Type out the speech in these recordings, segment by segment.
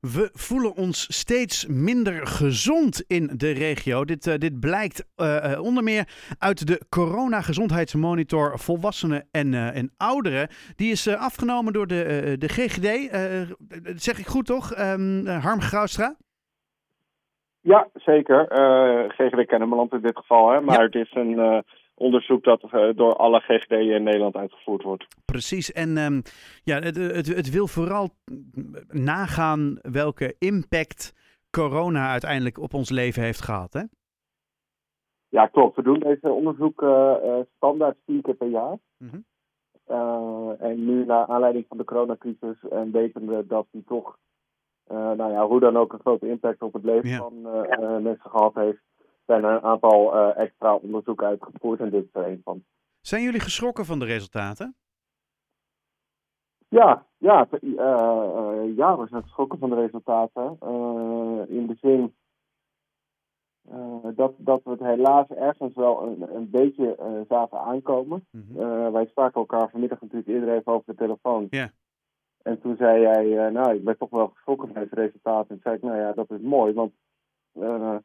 We voelen ons steeds minder gezond in de regio. Dit, uh, dit blijkt uh, onder meer uit de corona-gezondheidsmonitor volwassenen en, uh, en ouderen. Die is afgenomen door de, de GGD. zeg ik goed toch, um, Harm Graustra? Ja, zeker. GGD Kennemerland in dit geval. Hè? Maar ja. het is een onderzoek dat uh, door alle GGD'en in Nederland uitgevoerd wordt. Precies. En um, ja, het, het, het, wil vooral nagaan welke impact corona uiteindelijk op ons leven heeft gehad, hè? Ja, klopt. We doen deze onderzoek uh, standaard vier keer per jaar. Mm -hmm. en nu, naar aanleiding van de coronacrisis, en weten we dat die toch, nou ja, hoe dan ook, een grote impact op het leven ja. van mensen gehad heeft zijn een aantal uh, extra onderzoeken uitgevoerd en dit is er een van. Zijn jullie geschrokken van de resultaten? Ja, ja, uh, uh, ja we zijn geschrokken van de resultaten. in de zin dat, dat we het helaas ergens wel een, een beetje zagen aankomen. Mm -hmm. wij spraken elkaar vanmiddag natuurlijk eerder even over de telefoon. Yeah. En toen zei jij, nou, ik ben toch wel geschrokken van deze resultaten. En zei ik, nou ja, dat is mooi, want ja,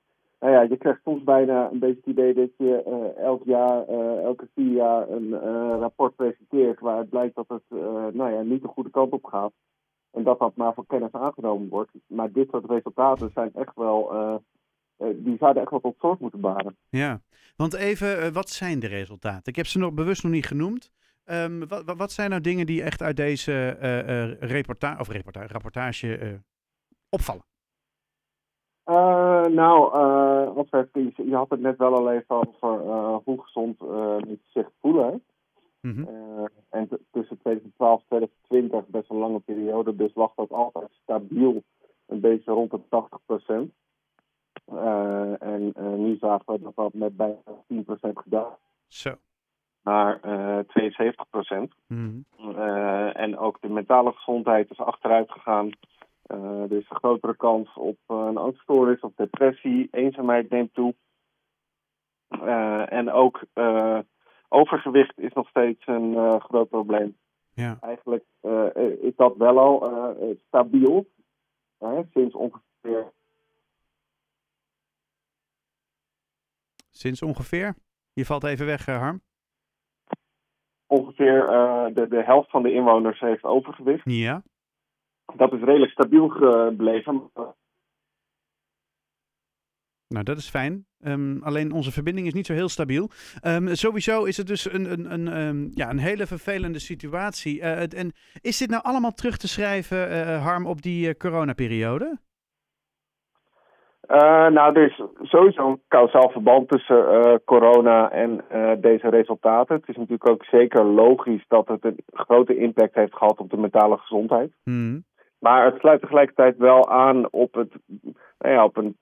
je krijgt soms bijna een beetje het idee dat je uh, elk jaar, uh, elke vier jaar een uh, rapport presenteert waar het blijkt dat het nou ja, niet de goede kant op gaat. En dat dat maar voor kennis aangenomen wordt. Maar dit soort resultaten zijn echt wel, die zouden echt wel tot zorg moeten baren. Ja, want even, wat zijn de resultaten? Ik heb ze nog bewust nog niet genoemd. Um, wat, wat zijn nou dingen die echt uit deze reportage, of reportage, rapportage opvallen? Uh, nou, uh, wat je, je had het net wel al even over uh, hoe gezond mensen zich voelen. Mm -hmm. en tussen 2012 en 2020, best een lange periode, dus lag dat altijd stabiel een beetje rond de 80 procent. en nu zagen we dat dat met bijna 10 procent gedaan. Zo. Naar 72 procent. Mm -hmm. en ook de mentale gezondheid is achteruit gegaan. Uh, er is een grotere kans op uh, een angststoornis of depressie. Eenzaamheid neemt toe. Uh, en ook overgewicht is nog steeds een groot probleem. Ja. Eigenlijk is dat wel al stabiel. sinds ongeveer. Sinds ongeveer? Je valt even weg, Harm. Ongeveer de, de helft van de inwoners heeft overgewicht. Ja dat is redelijk stabiel gebleven. Nou, dat is fijn. Um, alleen onze verbinding is niet zo heel stabiel. Um, sowieso is het dus een, een, een, um, ja, een hele vervelende situatie. Uh, en is dit nou allemaal terug te schrijven, uh, Harm, op die uh, coronaperiode? nou, er is sowieso een kausaal verband tussen corona en deze resultaten. Het is natuurlijk ook zeker logisch dat het een grote impact heeft gehad op de mentale gezondheid. Mm. Maar het sluit tegelijkertijd wel aan op, het, nou ja, op een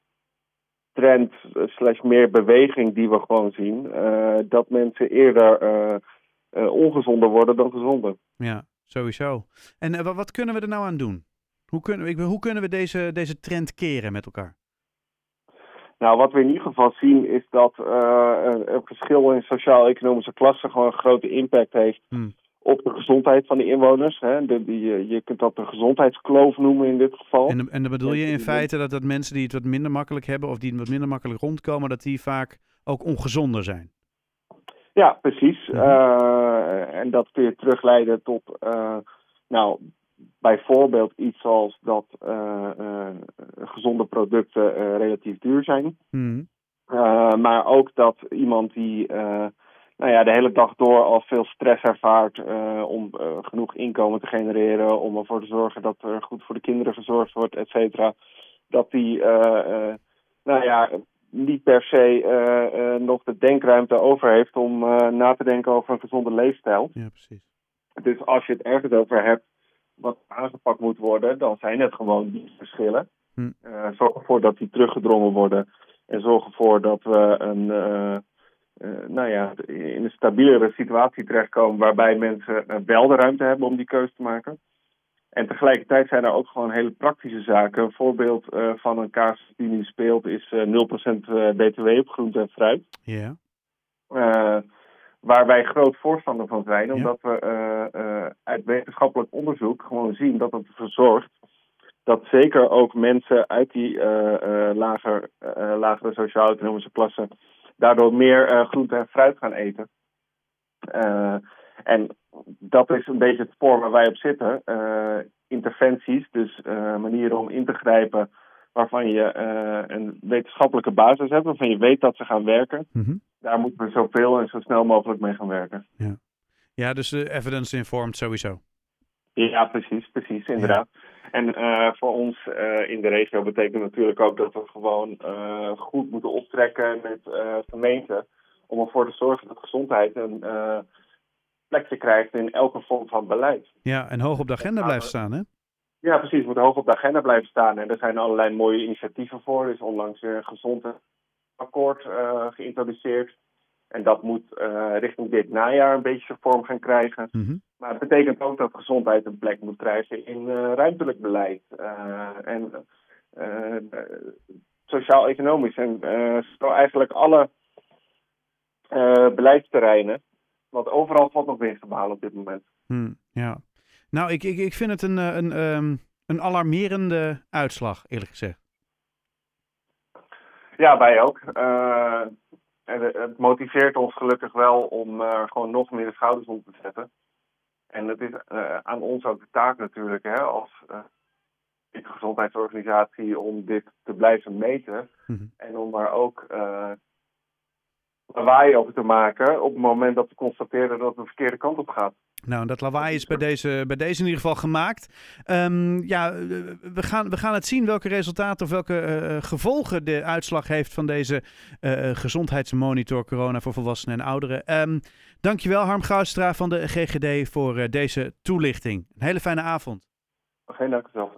trend slash meer beweging die we gewoon zien. Uh, dat mensen eerder uh, uh, ongezonder worden dan gezonder. Ja, sowieso. En wat kunnen we er nou aan doen? Hoe kunnen we, hoe kunnen we deze, deze trend keren met elkaar? Nou, wat we in ieder geval zien is dat een verschil in sociaal-economische klassen gewoon een grote impact heeft. Hmm op de gezondheid van de inwoners. Hè. De, die, je kunt dat de gezondheidskloof noemen in dit geval. En, en dan bedoel je in feite dat, dat mensen die het wat minder makkelijk hebben of die wat minder makkelijk rondkomen, dat die vaak ook ongezonder zijn? Ja, precies. Mhm. Uh, en dat kun je terugleiden tot, uh, nou, bijvoorbeeld iets als dat uh, gezonde producten relatief duur zijn. Mm. maar ook dat iemand die nou ja, de hele dag door al veel stress ervaart uh, om uh, genoeg inkomen te genereren, om ervoor te zorgen dat er goed voor de kinderen gezorgd wordt, et cetera. Dat die, uh, nou ja, niet per se nog de denkruimte over heeft om na te denken over een gezonde leefstijl. Ja, precies. Dus als je het ergens over hebt wat aangepakt moet worden, dan zijn het gewoon die verschillen. Hm. zorg ervoor dat die teruggedrongen worden en zorg ervoor dat we een nou ja, in een stabielere situatie terechtkomen waarbij mensen uh, wel de ruimte hebben om die keuze te maken. En tegelijkertijd zijn er ook gewoon hele praktische zaken. Een voorbeeld uh, van een kaas die nu speelt is 0% BTW op groente en fruit. Ja. waar wij groot voorstander van zijn, omdat we uit wetenschappelijk onderzoek gewoon zien dat het ervoor zorgt dat zeker ook mensen uit die lager, lagere sociaal-economische klassen daardoor meer groente en fruit gaan eten. en dat is een beetje het spoor waar wij op zitten. interventies, dus manieren om in te grijpen waarvan je een wetenschappelijke basis hebt, waarvan je weet dat ze gaan werken. Mhm. Daar moeten we zoveel en zo snel mogelijk mee gaan werken. Ja, ja dus uh, evidence informed sowieso. Ja, precies, precies, inderdaad. En uh, voor ons uh, in de regio betekent natuurlijk ook dat we gewoon goed moeten optrekken met gemeenten om ervoor te zorgen dat gezondheid een plekje krijgt in elke vorm van beleid. Ja, en hoog op de agenda blijft staan, hè? Ja, precies. moet hoog op de agenda blijven staan. En er zijn allerlei mooie initiatieven voor. Er is onlangs weer een gezondheidsakkoord geïntroduceerd. En dat moet richting dit najaar een beetje zijn vorm gaan krijgen. Mm -hmm. Maar het betekent ook dat gezondheid een plek moet krijgen in uh, ruimtelijk beleid. en sociaal-economisch. En zo eigenlijk alle beleidsterreinen. Want overal valt nog winst te behalen op dit moment. Hmm, ja. Nou, ik, ik, ik vind het een, een, um, een alarmerende uitslag, eerlijk gezegd. Ja, wij ook. Uh, en het motiveert ons gelukkig wel om uh, gewoon nog meer de schouders op te zetten. En het is uh, aan ons ook de taak natuurlijk, hè, als gezondheidsorganisatie, om dit te blijven meten. Mm -hmm. En om daar ook lawaai over te maken op het moment dat we constateren dat het de verkeerde kant op gaat. Nou, dat lawaai is bij deze, bij deze in ieder geval gemaakt. Um, ja, we gaan, we gaan het zien welke resultaten of welke uh, gevolgen de uitslag heeft van deze uh, gezondheidsmonitor corona voor volwassenen en ouderen. Um, dankjewel Harm Goustra van de GGD voor uh, deze toelichting. Een hele fijne avond. Geen dank zelf.